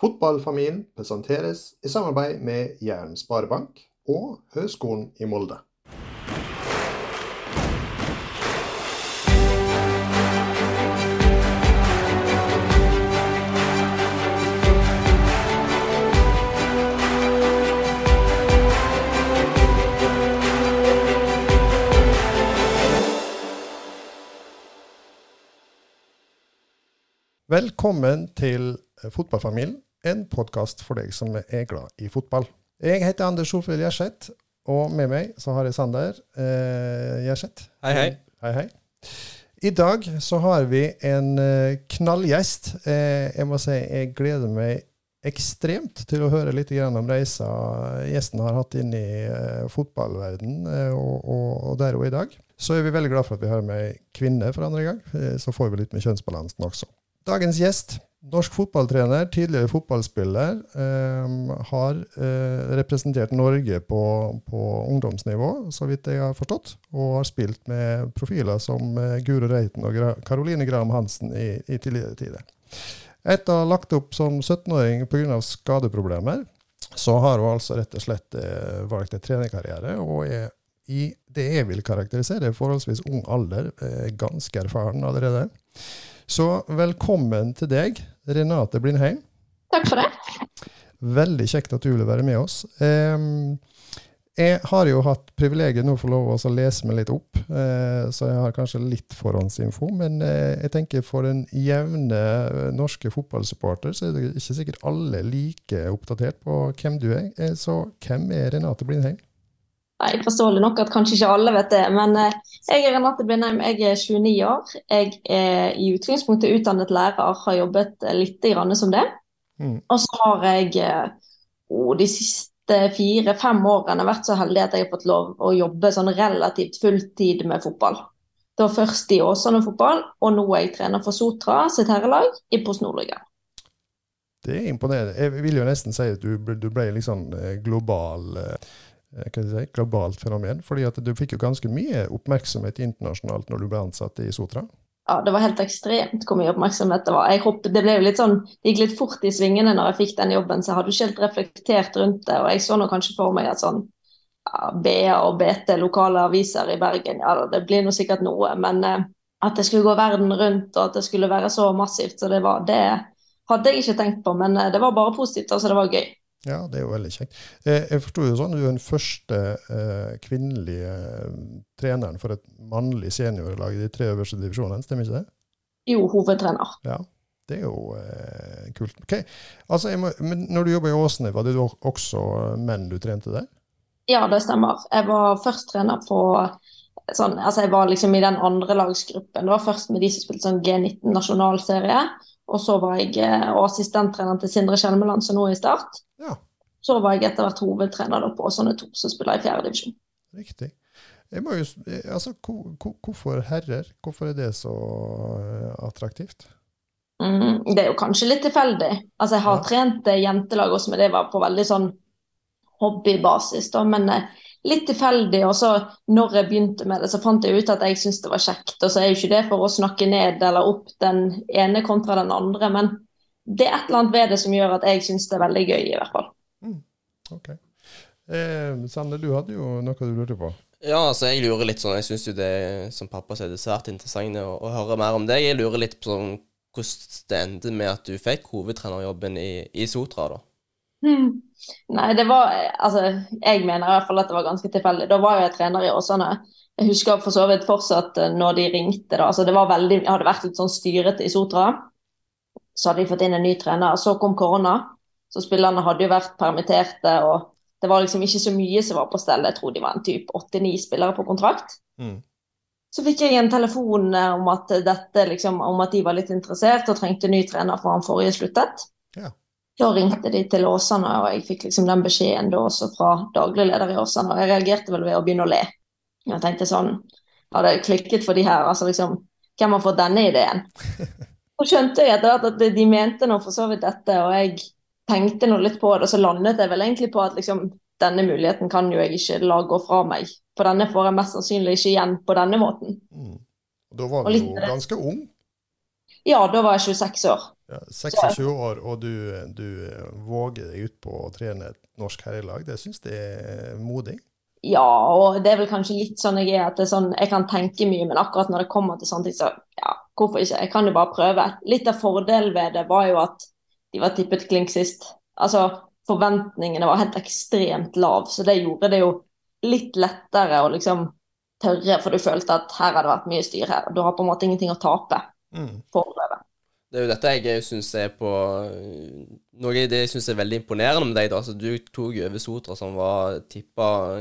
Fotballfamilien presenteres i samarbeid med Jæren Sparebank og Høgskolen i Molde. Velkommen til Fotballfamilien, en podkast for deg som er glad i fotball. Jeg heter Anders Solfrid Gjerseth, og med meg så har jeg Sander eh, Gjerseth. Hei, hei. Hei, hei. I dag så har vi en eh, knallgjest. Eh, jeg må si jeg gleder meg ekstremt til å høre litt grann om reisa gjesten har hatt inn i eh, fotballverden eh, og, og, og der og i dag. Så er vi veldig glad for at vi har med kvinne for andre gang. Eh, så får vi litt med kjønnsbalansen også. Dagens gjest, norsk fotballtrener, tidligere fotballspiller, eh, har eh, representert Norge på, på, ungdomsnivå, så vidt jeg har forstått, og har spilt med profiler som eh, Guro Reiten og Gra Caroline Graham Hansen i, i tidligere tider. Etter å ha lagt opp som 17-åring pga. skadeproblemer, så har hun altså rett og slett eh, valgt en trenerkarriere, og er i det jeg vil karakterisere forholdsvis ung alder, eh, ganske erfaren allerede. Så velkommen til deg, Renate Blindheim. Takk for det. Veldig kjekt at du ville være med oss. Jeg har jo hatt privilegiet nå for lov å lese meg litt opp, uh, så jeg har kanskje litt forhåndsinfo. Men uh, jeg tenker for den jevne norske fotballsupporter så er det ikke sikkert alle like oppdatert på hvem du er. Uh, så hvem er Renate Blindheim? Nei, Forståelig nok at kanskje ikke alle vet det. Men eh, jeg er Renate Blindheim, jeg er 29 år. Jeg er i utgangspunktet utdannet lærer, har jobbet litt som det. Mm. Og så har jeg oh, de siste fire-fem årene vært så heldig at jeg har fått lov å jobbe sånn relativt fulltid med fotball. Det var først i Åsane fotball, og nå er jeg trener for Sotra sitt herrelag i Post Nordligaen. Det er imponerende. Jeg vil jo nesten si at du, du ble liksom global Eh, si, globalt fenomen. fordi at du fikk jo ganske mye oppmerksomhet internasjonalt når du ble ansatt i Sotra. Ja, det var helt ekstremt hvor mye oppmerksomhet det var. Jeg hoppet, det ble litt sånn, gikk litt fort i svingene når jeg fikk den jobben, så jeg hadde ikke helt reflektert rundt det. Og jeg så nå kanskje for meg at sånn ja, BA og BT, lokale aviser i Bergen, ja det blir nå sikkert noe. Men eh, at det skulle gå verden rundt og at det skulle være så massivt, så det var det hadde jeg ikke tenkt på. Men eh, det var bare positivt, altså det var gøy. Ja, det er jo veldig kjekt. Eh, jeg forsto jo sånn at du er den første eh, kvinnelige eh, treneren for et mannlig seniorlag i de tre øverste divisjonene, stemmer ikke det? Jo, hovedtrener. Ja, det er jo eh, kult. Okay. Altså, må, men når du jobba i Åsne, var det også menn du trente der? Ja, det stemmer. Jeg var først trener på sånn, altså jeg var liksom i den andre lagsgruppen. Det var først med de som spilte sånn G19 nasjonalserie. Og så var jeg og assistenttrener til Sindre Kjelmeland, som nå er i Start. Ja. Så var jeg etter hvert hovedtrener på sånne to som spiller i fjerde divisjon. Riktig. Jo, eh, altså, hvorfor herrer? Hvorfor er det så eh, attraktivt? Mm, det er jo kanskje litt tilfeldig. Altså, jeg har ja. trent jentelag også, men det var på veldig sånn hobbybasis. Da. Men litt tilfeldig. Og så når jeg begynte med det, så fant jeg ut at jeg syntes det var kjekt. Og så er jo ikke det for å snakke ned eller opp den ene kontra den andre, men det er et eller annet ved det som gjør at jeg syns det er veldig gøy, i hvert fall. Mm. Ok. Eh, Sande, du hadde jo noe du lurte på? Ja, altså jeg lurer litt sånn Jeg syns jo det som pappa sier, det er svært interessant å, å, høre mer om det. Jeg lurer litt på sånn, hvordan det endte med at du fikk hovedtrenerjobben i, i Sotra, da. Hmm. Nei, det var Altså, jeg mener i hvert fall at det var ganske tilfeldig. Da var jeg trener i Åsane. Jeg husker for så vidt fortsatt eh, når de ringte. da, altså det var veldig, hadde vært litt sånn styrete i Sotra. Så hadde de fått inn en ny trener. Så kom korona. Så spillerne hadde jo vært permitterte. og Det var liksom ikke så mye som var på stell. Jeg tror de var en type åtte-ni spillere på kontrakt. Mm. Så fikk jeg en telefon eh, om at, dette, liksom, om at de var litt interessert og trengte ny trener for han forrige sluttet. Ja. Da ringte de til Åsane, og jeg fikk liksom den beskjeden da også fra daglig leder i Åsane. Og jeg reagerte vel ved å begynne å le. Jeg tenkte sånn Har det klikket for de her? Altså liksom Hvem har fått denne ideen? Så skjønte jeg etter hvert at de mente nå for så vidt dette, og jeg tenkte nå litt på det, og så landet jeg vel egentlig på at liksom denne muligheten kan jo jeg ikke la gå fra meg. For denne får jeg mest sannsynlig ikke igjen på denne måten. Mm. Da var du jo ganske ung? Ja, da var jeg 26 år. Ja, 26 år, og du, du våger deg ut på å trene et norsk herrelag. Det syns jeg er modig. Ja, og det er vel kanskje litt sånn jeg er, at er sånn, jeg kan tenke mye, men akkurat når det kommer til sånne ting, så ja, hvorfor ikke? Jeg kan jo bare prøve. Litt av fordelen ved det var jo at de var tippet klink sist. Altså, forventningene var helt ekstremt lav, så det gjorde det jo litt lettere å liksom tørre, for du følte at her har det vært mye styr her. Du har på en måte ingenting å tape. Mm. Det er jo dette jeg syns er på Noe av det jeg syns er veldig imponerende med deg. da, altså Du tok over Sotra, som var tippa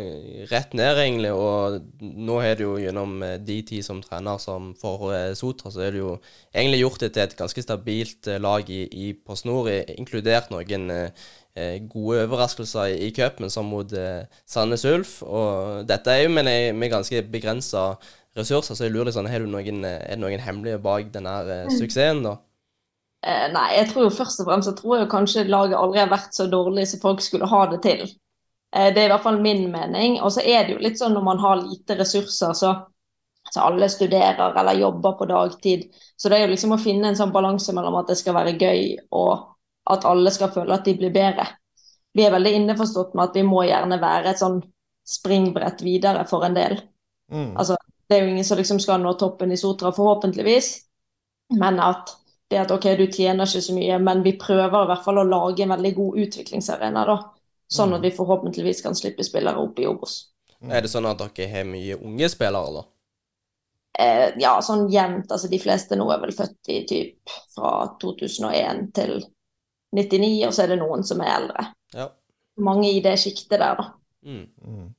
rett ned, egentlig. Og nå har du jo gjennom de ti som trener som for eh, Sotra, så er det jo egentlig gjort det til et ganske stabilt eh, lag i, i Post Nord, inkludert noen eh, gode overraskelser i, i cupen, som mot eh, Sandnes Ulf. Og dette er jo med, med ganske begrensa ressurser, så jeg lurer litt sånn, har du noen, er det noen hemmelige bak denne eh, suksessen, da? Eh, nei, jeg tror jo først og fremst jeg tror jo kanskje laget aldri har vært så dårlig som folk skulle ha det til. Eh, det er i hvert fall min mening. Og så er det jo litt sånn når man har lite ressurser, så, så alle studerer eller jobber på dagtid. Så det er jo liksom å finne en sånn balanse mellom at det skal være gøy og at alle skal føle at de blir bedre. Vi er veldig innforstått med at vi må gjerne være et sånn springbrett videre for en del. Mm. Altså, det er jo ingen som liksom skal nå toppen i Sotra, forhåpentligvis. Men at det at OK, du tjener ikke så mye, men vi prøver i hvert fall å lage en veldig god utviklingsarena, da. Sånn at vi forhåpentligvis kan slippe spillere opp i Obos. Er det sånn at dere har mye unge spillere, da? Eh, ja, sånn jevnt. Altså de fleste nå er vel født i typ fra 2001 til 99, og så er det noen som er eldre. Ja. Mange i det sjiktet der, da. Mm.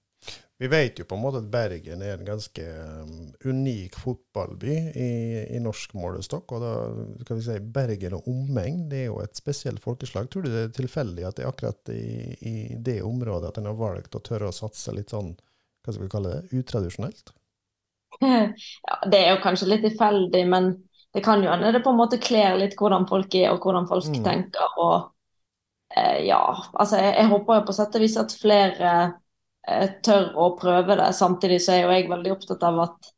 Vi vet jo på en måte at Bergen er en ganske um, unik fotballby i, i norsk målestokk. Og da skal vi si Bergen og omegn det er jo et spesielt folkeslag. Tror du det er tilfeldig at det er akkurat i, i det området at en har valgt å tørre å satse litt sånn, hva skal vi kalle det, utradisjonelt? Ja, det er jo kanskje litt tilfeldig, men det kan jo hende det på en måte kler litt hvordan folk er og hvordan folk Mm. tenker. Og eh, ja, altså jeg, jeg håper jo på sett og vis at flere tør å prøve det. Samtidig så er jo jeg veldig opptatt av at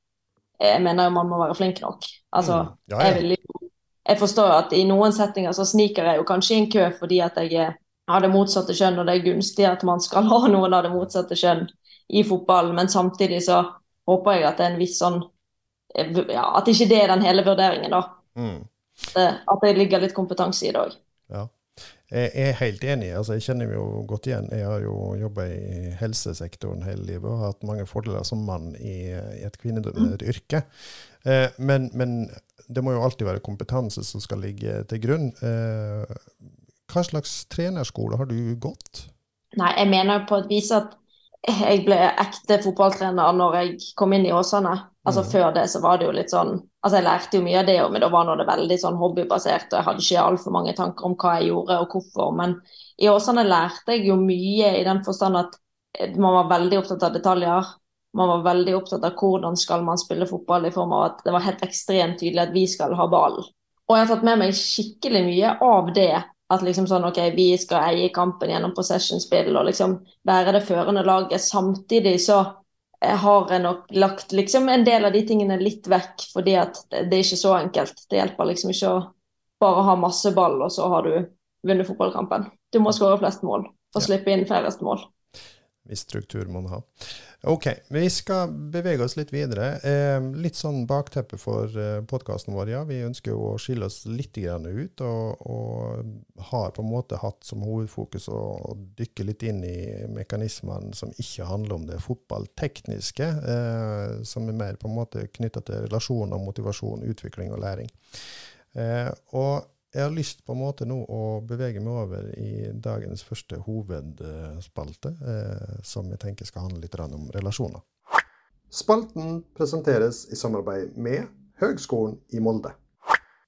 jeg mener jo man må være flink nok. Altså, Mm. Ja, jeg ja. vil jo jeg forstår at i noen settinger så sniker jeg jo kanskje i en kø fordi at jeg er- har det motsatte kjønn, og det er gunstig at man skal ha noen av det motsatte kjønn i fotballen, men samtidig så håper jeg at det er en viss sånn eh, ja, At ikke det er den hele vurderingen, da. Mm. At det ligger litt kompetanse i det òg. Ja. Jeg er helt enig. altså Jeg kjenner meg jo godt igjen. Jeg har jo jobba i helsesektoren hele livet og har hatt mange fordeler som mann i, i et kvinnedominert yrke. Eh, men, men det må jo alltid være kompetanse som skal ligge til grunn. Eh, hva slags trenerskole har du gått? Nei, jeg mener jo på et vis at jeg ble ekte fotballtrener når jeg kom inn i Åsane. Altså mm. Før det så var det jo litt sånn Altså jeg lærte jo mye av det, men da var det veldig sånn hobbybasert, og jeg hadde ikke altfor mange tanker om hva jeg gjorde og hvorfor. Men i Åsane lærte jeg jo mye i den forstand at eh, man var veldig opptatt av detaljer. Man var veldig opptatt av hvordan skal man spille fotball, i form av at det var helt ekstremt tydelig at vi skal ha ballen. Og jeg har tatt med meg skikkelig mye av det. At liksom sånn, ok, vi skal eie kampen gjennom possession-spill og liksom være det førende laget. Samtidig så har jeg nok lagt liksom en del av de tingene litt vekk, fordi at det, det er ikke så enkelt. Det hjelper liksom ikke å bare ha masse ball, og så har du vunnet fotballkampen. Du må skåre flest mål og slippe inn færrest mål. Viss struktur må man ha. Ok, vi skal bevege oss litt videre. Eh, litt sånn bakteppe for eh, podkasten vår. ja. Vi ønsker jo å skille oss litt ut, og, og har på en måte hatt som hovedfokus å, å dykke litt inn i mekanismene som ikke handler om det fotballtekniske, eh, som er mer på en måte knytta til relasjoner, motivasjon, utvikling og læring. Eh, og jeg har lyst på en måte nå å bevege meg over i dagens første hovedspalte, eh, som jeg tenker skal handle litt om relasjoner. Spalten presenteres i samarbeid med Høgskolen i Molde.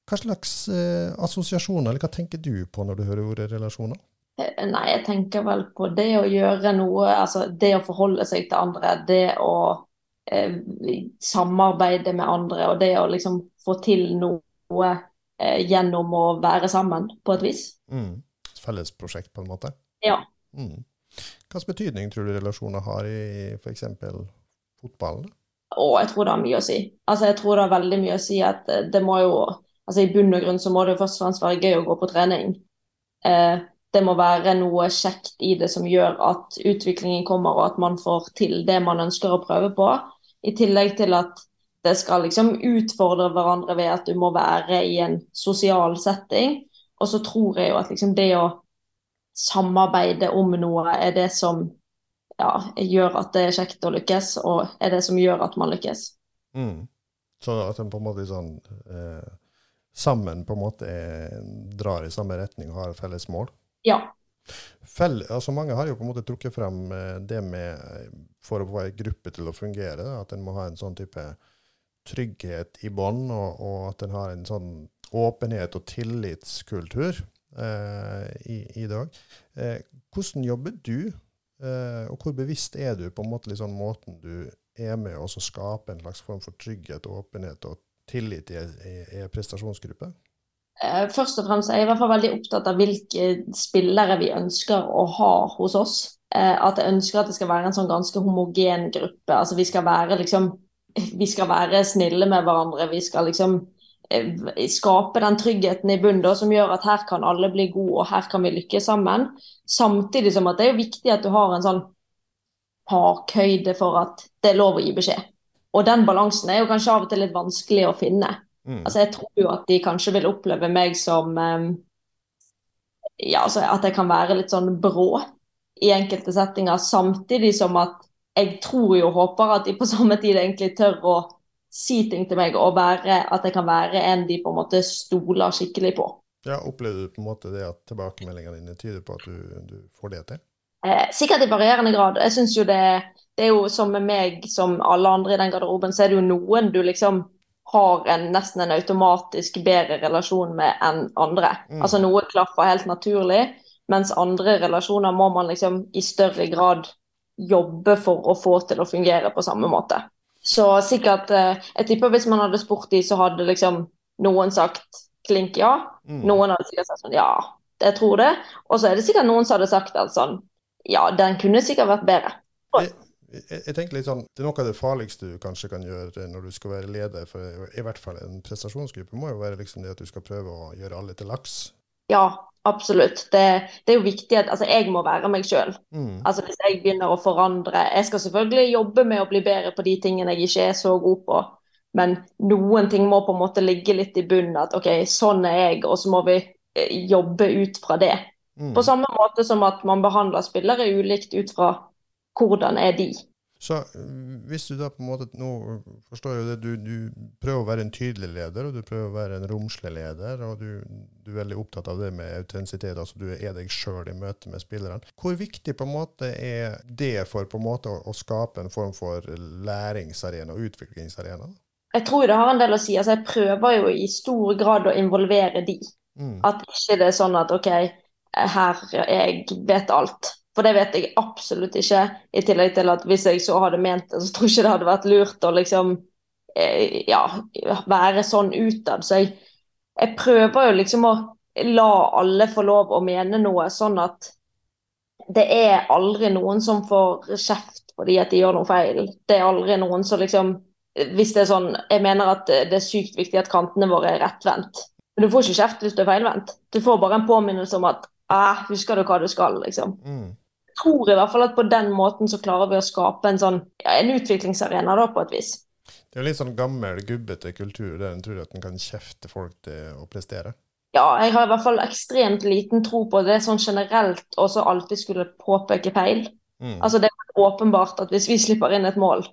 Hva slags eh, assosiasjoner, eller hva tenker du på når du hører ordet relasjoner? Eh, Nei, jeg tenker vel på det å gjøre noe, altså det å forholde seg til andre, det å eh, samarbeide med andre, og det å liksom få til noe gjennom å være sammen, på et vis. Mm. Fellesprosjekt, på en måte? Ja. Mm. Hvilken betydning tror du relasjoner har i f.eks. fotballen? Å, jeg tror det har mye å si. Altså, jeg tror det har veldig mye å si at eh, det må jo altså I bunn og grunn så må det jo først og fremst være gøy å gå på trening. Eh, det må være noe kjekt i det som gjør at utviklingen kommer, og at man får til det man ønsker å prøve på. I tillegg til at det skal liksom utfordre hverandre ved at du må være i en sosial setting. Og så tror jeg jo at liksom det å samarbeide om noe er det som ja, gjør at det er kjekt å lykkes, og er det som gjør at man lykkes. Mm. Så at en på en måte sånn eh, sammen på en måte er, drar i samme retning og har felles mål? Ja. Fell, altså mange har jo på en måte trukket frem eh, det med eh, for å få ei gruppe til å fungere, at en må ha en sånn type trygghet i bånd, og, og, at en har en sånn åpenhet og tillitskultur eh, i, i, dag. Eh, hvordan jobber du, eh, og hvor bevisst er du på en måte liksom måten du er med å skape en slags form for trygghet, åpenhet og tillit i en prestasjonsgruppe? Eh, først og fremst er jeg i hvert fall veldig opptatt av hvilke spillere vi ønsker å ha hos oss. Eh, at jeg ønsker at det skal være en sånn ganske homogen gruppe. Altså vi skal være liksom Vi skal være snille med hverandre. Vi skal liksom eh, skape den tryggheten i bunnen som gjør at her kan alle bli gode, og her kan vi lykkes sammen. Samtidig som at det er viktig at du har en sånn takhøyde for at det er lov å gi beskjed. Og den balansen er jo kanskje av og til litt vanskelig å finne. Mm. Altså, jeg tror jo at de kanskje vil oppleve meg som um, Ja, altså at jeg kan være litt sånn brå i enkelte settinger, samtidig som at jeg tror jo og håper at de på samme tid egentlig tør å si ting til meg, og være, at jeg kan være en de på en måte stoler skikkelig på. Ja, Opplever du på en måte det at tilbakemeldingene dine tyder på at du, du får det til? Eh, sikkert i varierende grad. Jeg synes jo det, det er jo som med meg, som alle andre i den garderoben, så er det jo noen du liksom har en, nesten en automatisk bedre relasjon med enn andre. Mm. Altså Noe klaffer helt naturlig, mens andre relasjoner må man liksom i større grad jobbe for å få til å fungere på samme måte. Så sikkert eh, Jeg tipper hvis man hadde spurt de, så hadde liksom noen sagt klink ja. Mm. Noen hadde sikkert sagt sånn ja, jeg tror det. Og så er det sikkert noen som hadde sagt at sånn ja, den kunne sikkert vært bedre jeg, jeg, tenker litt sånn, Det er noe av det farligste du kanskje kan gjøre når du skal være leder for i hvert fall en prestasjonsgruppe, må jo være liksom det at du skal prøve å gjøre alle til laks. Ja, absolutt. Det, det er jo viktig at altså, jeg må være meg sjøl. Mm. Altså, hvis jeg begynner å forandre Jeg skal selvfølgelig jobbe med å bli bedre på de tingene jeg ikke er så god på, men noen ting må på en måte ligge litt i bunnen. At OK, sånn er jeg, og så må vi eh, jobbe ut fra det. Mm. På samme måte som at man behandler spillere ulikt ut fra hvordan er de. Så hvis du da på en måte Nå forstår jeg det, du, du prøver å være en tydelig leder, og du prøver å være en romslig leder, og du, du er veldig opptatt av det med autentisitet, altså du er deg sjøl i møte med spillerne. Hvor viktig på en måte er det for på en måte å, å skape en form for læringsarena og utviklingsarena? Jeg tror det har en del å si. altså Jeg prøver jo i stor grad å involvere de. Mm. At ikke det er sånn at OK, her jeg vet alt for det vet jeg absolutt ikke. I tillegg til at hvis jeg så hadde ment det, så tror jeg ikke det hadde vært lurt å liksom eh, ja, være sånn utad. Så jeg, jeg, prøver jo liksom å la alle få lov å mene noe, sånn at det er aldri noen som får kjeft fordi at de gjør noe feil. Det er aldri noen som liksom Hvis det er sånn Jeg mener at det er sykt viktig at kantene våre er rettvendt. Men du får ikke kjeft hvis du er feilvendt. Du får bare en påminnelse om at ah, husker du hva du skal, liksom. Mm tror i hvert fall at på den måten så klarer vi å skape en sånn ja, en utviklingsarena, da, på et vis. Det er litt sånn gammel, gubbete kultur der en tror at en kan kjefte folk til å prestere? Ja, jeg har i hvert fall ekstremt liten tro på det sånn generelt også alltid skulle påpeke feil. Mm. Altså Det er åpenbart at hvis vi slipper inn et mål,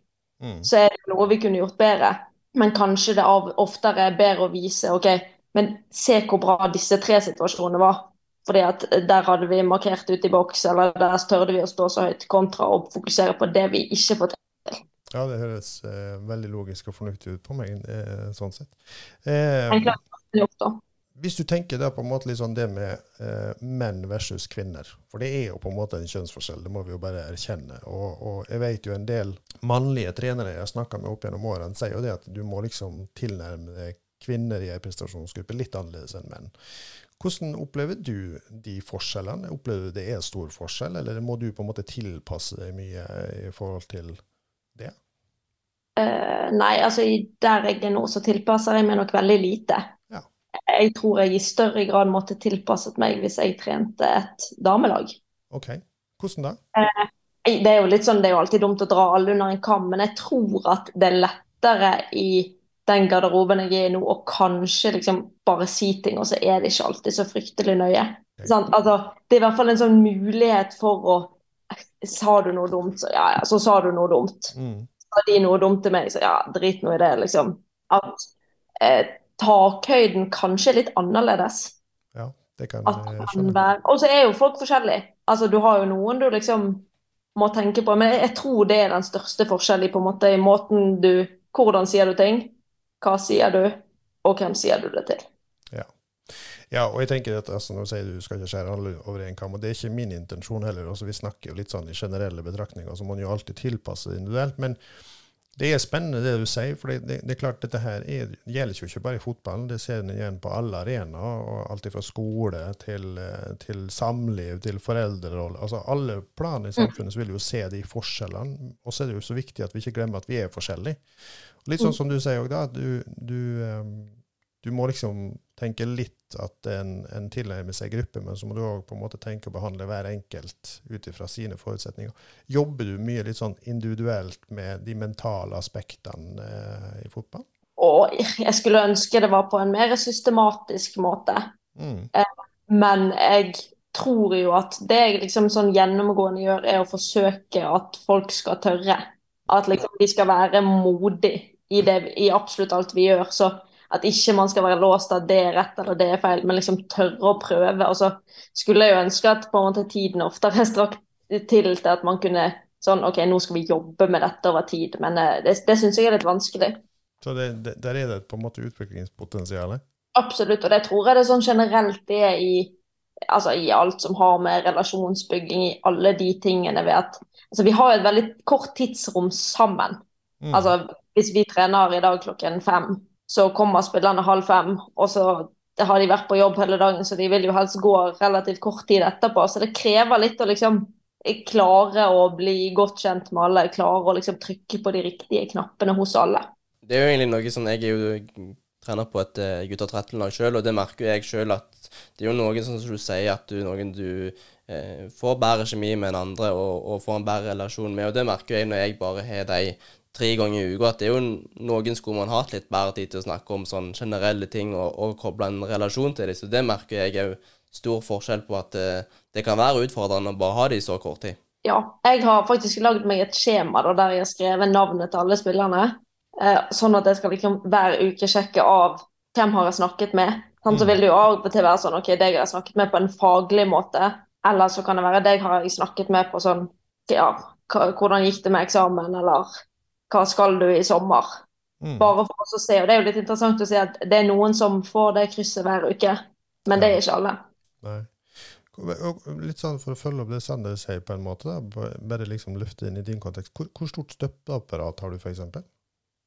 mm. så er det noe vi kunne gjort bedre. Men kanskje det av, oftere er bedre å vise OK, men se hvor bra disse tre situasjonene var. Fordi at der hadde vi markert ut i boks, eller der tørde vi å stå så høyt, kontra og fokusere på det vi ikke får til. Ja, det høres eh, veldig logisk og fornuftig ut på meg, eh, sånn sett. Eh, hvis du tenker da på en måte liksom det med eh, menn versus kvinner, for det er jo på en måte en kjønnsforskjell, det må vi jo bare erkjenne. Og, og jeg vet jo en del mannlige trenere jeg har snakka med opp gjennom årene, sier jo det at du må liksom tilnærme deg kvinner i en prestasjonsgruppe litt annerledes enn menn. Hvordan opplever du de forskjellene? Opplever du det er stor forskjell, eller må du på en måte tilpasse deg mye i forhold til det? Uh, nei, altså der jeg er nå, så tilpasser jeg meg nok veldig lite. Ja. jeg tror jeg i større grad måtte tilpasset meg hvis jeg trente et damelag. Ok, hvordan da? Det er jo litt sånn, det er jo alltid dumt å dra alle under en kam, men jeg tror at det er lettere i den garderoben jeg er i nå, og kanskje liksom bare si ting, og så er det ikke alltid så fryktelig nøye. Sant? Altså, det er i hvert fall en sånn mulighet for å Sa du noe dumt, så ja, ja, så sa du noe dumt. Mm. Sa de noe dumt til meg, så ja, drit nå i det, liksom. At eh, takhøyden kanskje er litt annerledes. Ja, det kan jeg skjønne. Og så er jo folk forskjellige. Altså, du har jo noen du liksom må tenke på, men jeg, jeg tror det er den største forskjellen på en måte i måten du Hvordan sier du ting? Hva sier du? Og hvem sier du det til? Ja, og jeg tenker at altså, du sier du skal ikke skjære alle over en kam, og det er ikke min intensjon heller. altså Vi snakker jo litt sånn i generelle betraktninger, så må man jo alltid tilpasse det individuelt. Men det er spennende det du sier, for det, det, det er klart dette her er, gjelder jo ikke bare i fotballen. Det ser en igjen på alle arenaer, og alt fra skole til, eh, til samliv til foreldrerolle. Altså Alle plan i samfunnet så vil jo se de forskjellene, og så er det jo så viktig at vi ikke glemmer at vi er forskjellige. Litt sånn som du sier òg, da, at du, du, eh, du må liksom tenke litt at en, en tilnærmer seg gruppe, men så må du òg på en måte tenke å behandle hver enkelt ut ifra sine forutsetninger. Jobber du mye litt sånn individuelt med de mentale aspektene eh, i fotball? Og jeg skulle ønske det var på en mer systematisk måte. Mm. Men jeg tror jo at det jeg liksom sånn gjennomgående gjør, er å forsøke at folk skal tørre. At liksom vi skal være modige i, det, i absolutt alt vi gjør. Så at ikke man skal være låst av det er rett eller det er feil, men liksom tørre å prøve. Og så skulle jeg jo ønske at på en måte tiden oftere strakk til til at man kunne sånn OK, nå skal vi jobbe med dette over tid. Men eh, det, det syns jeg er litt vanskelig. Så det, det, der er det på en måte utviklingspotensial? Absolutt, og det tror jeg det sånn generelt det er i, altså i alt som har med relasjonsbygging, i alle de tingene ved at altså Vi har jo et veldig kort tidsrom sammen. Mm. Altså Hvis vi trener i dag klokken fem, så kommer spillerne halv fem, og så har de vært på jobb hele dagen, så de vil jo helst gå relativt kort tid etterpå. Så det krever litt å liksom klare å bli godt kjent med alle, klare å liksom trykke på de riktige knappene hos alle. Det er jo egentlig noe sånn Jeg er jo trener på et uh, gutta 13-lag sjøl, og det merker jeg sjøl at det er jo noen sånn som du sier, at du noen du eh, får bedre kjemi med en andre og, og får en bedre relasjon med. Og det merker jeg når jeg bare har de tre ganger i uka, at det er jo noen skulle man hatt litt bedre tid til å snakke om sånn generelle ting og, og koble en relasjon til dem. Så det merker jeg òg stor forskjell på at eh, det kan være utfordrende å bare ha det i så kort tid. Ja, jeg har faktisk lagd meg et skjema da, der jeg har skrevet navnet til alle spillerne. Eh, sånn at jeg skal liksom hver uke sjekke av hvem har jeg snakket med. Sånn, så Mm. vil det jo av og til være sånn OK, deg har jeg snakket med på en faglig måte. Eller så kan det være deg har jeg snakket med på sånn Ja, hvordan gikk det med eksamen, eller hva skal du i sommer? Mm. Bare for oss å se. Og det er jo litt interessant å se at det er noen som får det krysset hver uke, men det er ikke alle. Nei. Og litt sånn For å følge opp det Sander sier, på en måte, da, bare liksom løfte inn i din kontekst. Hvor, hvor stort støtteapparat har du, f.eks.?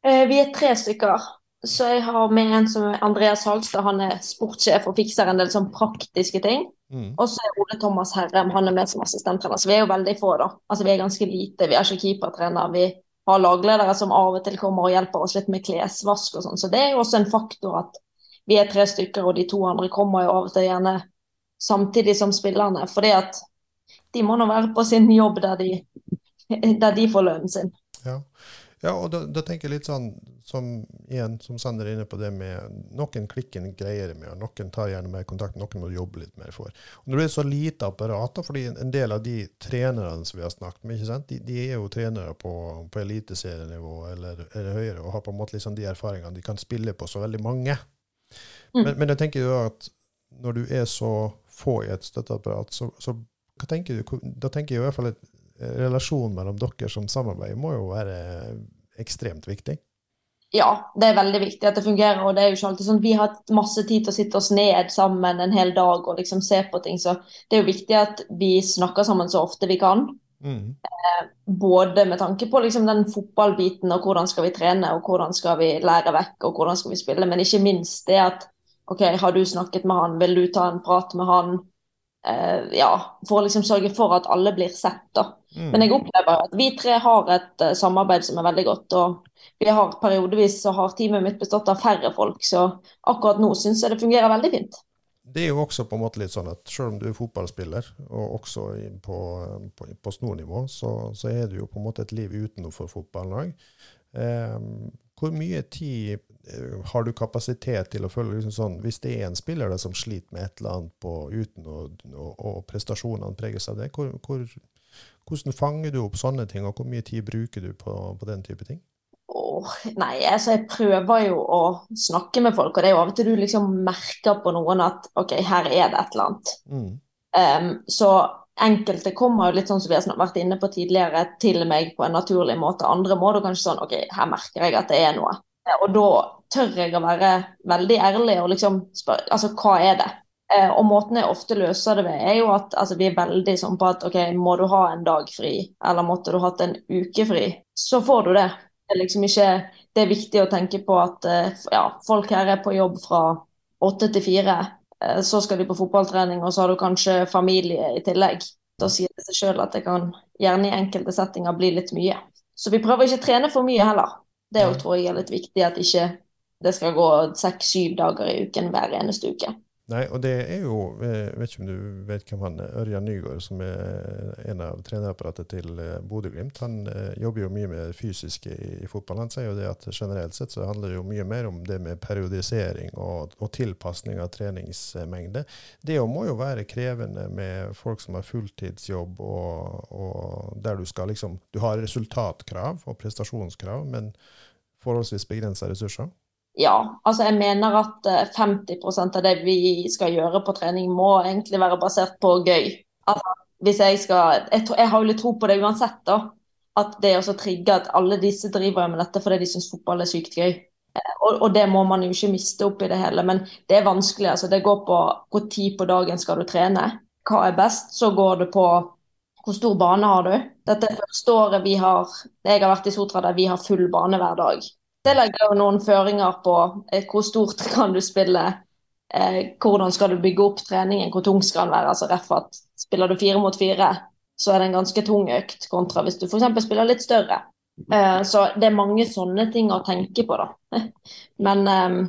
Eh, vi er tre stykker. Så jeg har med en som er Andreas Halstad, han er sportssjef og fikser en del sånn praktiske ting. Mm. Og så er Ole Thomas Herrem, han er med som assistenttrener. Så vi er jo veldig få, da. Altså vi er ganske lite. Vi er ikke keepertrener. Vi har lagledere som av og til kommer og hjelper oss litt med klesvask og sånn. Så det er jo også en faktor at vi er tre stykker, og de to andre kommer jo av og til gjerne samtidig som spillerne. Fordi at de må nå være på sin jobb der de, der de får lønnen sin. Ja. Ja, og da, da tenker jeg litt sånn som igjen, som Sander er inne på det med Noen klikker en greiere med, og noen tar gjerne mer kontakt, noen må jobbe litt mer for. Og det er så lite apparat, da, fordi en, del av de trenerne som vi har snakket med? De, de er jo trenere på, på eliteserienivå eller, eller høyere, og har på en måte liksom de erfaringene de kan spille på så veldig mange. Mm. Men, men jeg tenker jo at når du er så få i et støtteapparat, så, så tenker du, da tenker jeg i hvert fall at relasjonen mellom dere som samarbeider må jo være ekstremt viktig. Ja, det er veldig viktig at det fungerer. og det er jo ikke alltid sånn Vi har hatt masse tid til å sitte oss ned sammen en hel dag og liksom se på ting. Så det er jo viktig at vi snakker sammen så ofte vi kan. Mm. Både med tanke på liksom den fotballbiten og hvordan skal vi trene og hvordan skal vi lære vekk og hvordan skal vi spille. Men ikke minst det at OK, har du snakket med han, vil du ta en prat med han? Eh, Ja, for å liksom sørge for at alle blir sett, da. Mm. Men jeg opplever at vi tre har et uh, samarbeid som er veldig godt. Og vi har periodevis så har teamet mitt bestått av færre folk, så akkurat nå syns jeg det fungerer veldig fint. Det er jo også på en måte litt sånn at selv om du er fotballspiller, og også på, på, på snornivå, så, så, er det jo på en måte et liv utenfor fotballen òg. Eh, hvor mye tid har du kapasitet til å følge liksom sånn, Hvis det er en spiller da, som sliter med et eller annet på uten, å, og, og prestasjonene preges av det, hvor, hvor, hvordan fanger du opp sånne ting, og hvor mye tid bruker du på, på den type ting? Oh, nei, altså jeg prøver jo å snakke med folk, og det er jo av og til du liksom merker på noen at OK, her er det et eller annet. Mm. Um, så enkelte kommer jo litt sånn som vi har vært inne på tidligere, til meg på en naturlig måte. Andre må du kanskje sånn OK, her merker jeg at det er noe. Og da tør jeg å være veldig ærlig og liksom spørre altså hva er det? Eh, og måten jeg ofte løser det ved, er jo at altså, vi er veldig sånn på at OK, må du ha en dag fri, eller måtte du hatt en uke fri, så får du det er liksom ikke Det er viktig å tenke på at eh, ja, folk her er på jobb fra åtte til fire. Eh, så skal de på fotballtrening, og så har du kanskje familie i tillegg. Da sier det seg sjøl at det kan gjerne i enkelte settinger bli litt mye. Så vi prøver ikke å trene for mye heller. Det tror jeg er litt viktig, at ikke det skal gå seks-syv dager i uken hver eneste uke. Nei, og det er jo Jeg vet ikke om du vet hvem han er, Ørjan Nygaard, som er en av trenerapparatet til eh, Bodø-Glimt. Han eh, jobber jo mye med det fysiske i fotball. Han sier jo det at generelt sett så handler det jo mye mer om det med periodisering og, og tilpasning av treningsmengde. Det må jo være krevende med folk som har fulltidsjobb, og, og der du skal liksom Du har resultatkrav og prestasjonskrav, men forholdsvis begrensa ressurser. Ja, altså jeg mener at 50 eh, av det vi skal gjøre på trening, må egentlig være basert på gøy. Altså, hvis jeg skal Jeg, jeg har jo litt tro på det uansett, da. At det å trigger at alle disse driver med dette fordi de syns fotball er sykt gøy. Eh, og, og, det må man jo ikke miste opp i det hele. Men det er vanskelig. altså Det går på hvor tid på dagen skal du trene. Hva er best? Så går det på hvor stor bane har du. Dette er første året vi har Jeg har vært i Sotra der vi har full bane hver dag. Det legger jo noen føringer på eh, hvor stort kan du spille, eh, hvordan skal du bygge opp treningen, hvor tung skal den være. altså rett for at Spiller du fire mot fire, så er det en ganske tung økt, kontra hvis du f.eks. spiller litt større. Eh, så det er mange sånne ting å tenke på, da. Men eh,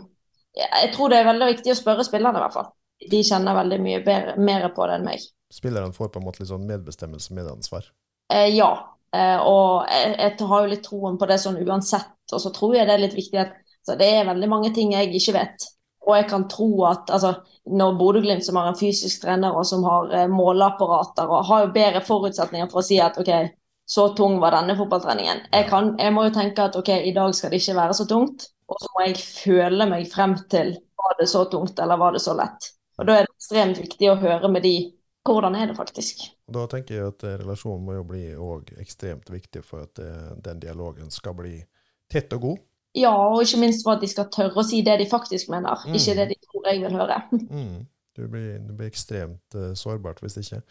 jeg tror det er veldig viktig å spørre spillerne, i hvert fall. De kjenner veldig mye bedre, mer på det enn meg. Spillerne får på en måte litt sånn medbestemmelse, medansvar? Eh, ja, Eh, og jeg, jeg, har jo litt troen på det sånn uansett. Og så tror jeg det er litt viktig at det er veldig mange ting jeg ikke vet. Og jeg kan tro at altså, når Bodø-Glimt, som har en fysisk trener og som har eh, måleapparater, og har jo bedre forutsetninger for å si at OK, så tung var denne fotballtreningen. Jeg, kan, jeg må jo tenke at OK, i dag skal det ikke være så tungt. Og så må jeg føle meg frem til var det så tungt eller var det så lett. Og da er det ekstremt viktig å høre med de hvordan er det faktisk. Da tenker jeg at eh, relasjonen må jo bli ekstremt viktig for at eh, den dialogen skal bli tett og god. Ja, og ikke minst for at de skal tørre å si det de faktisk mener, mm. ikke det de tror jeg vil høre. Mm. Du blir, du blir, ekstremt uh, sårbart hvis ikke.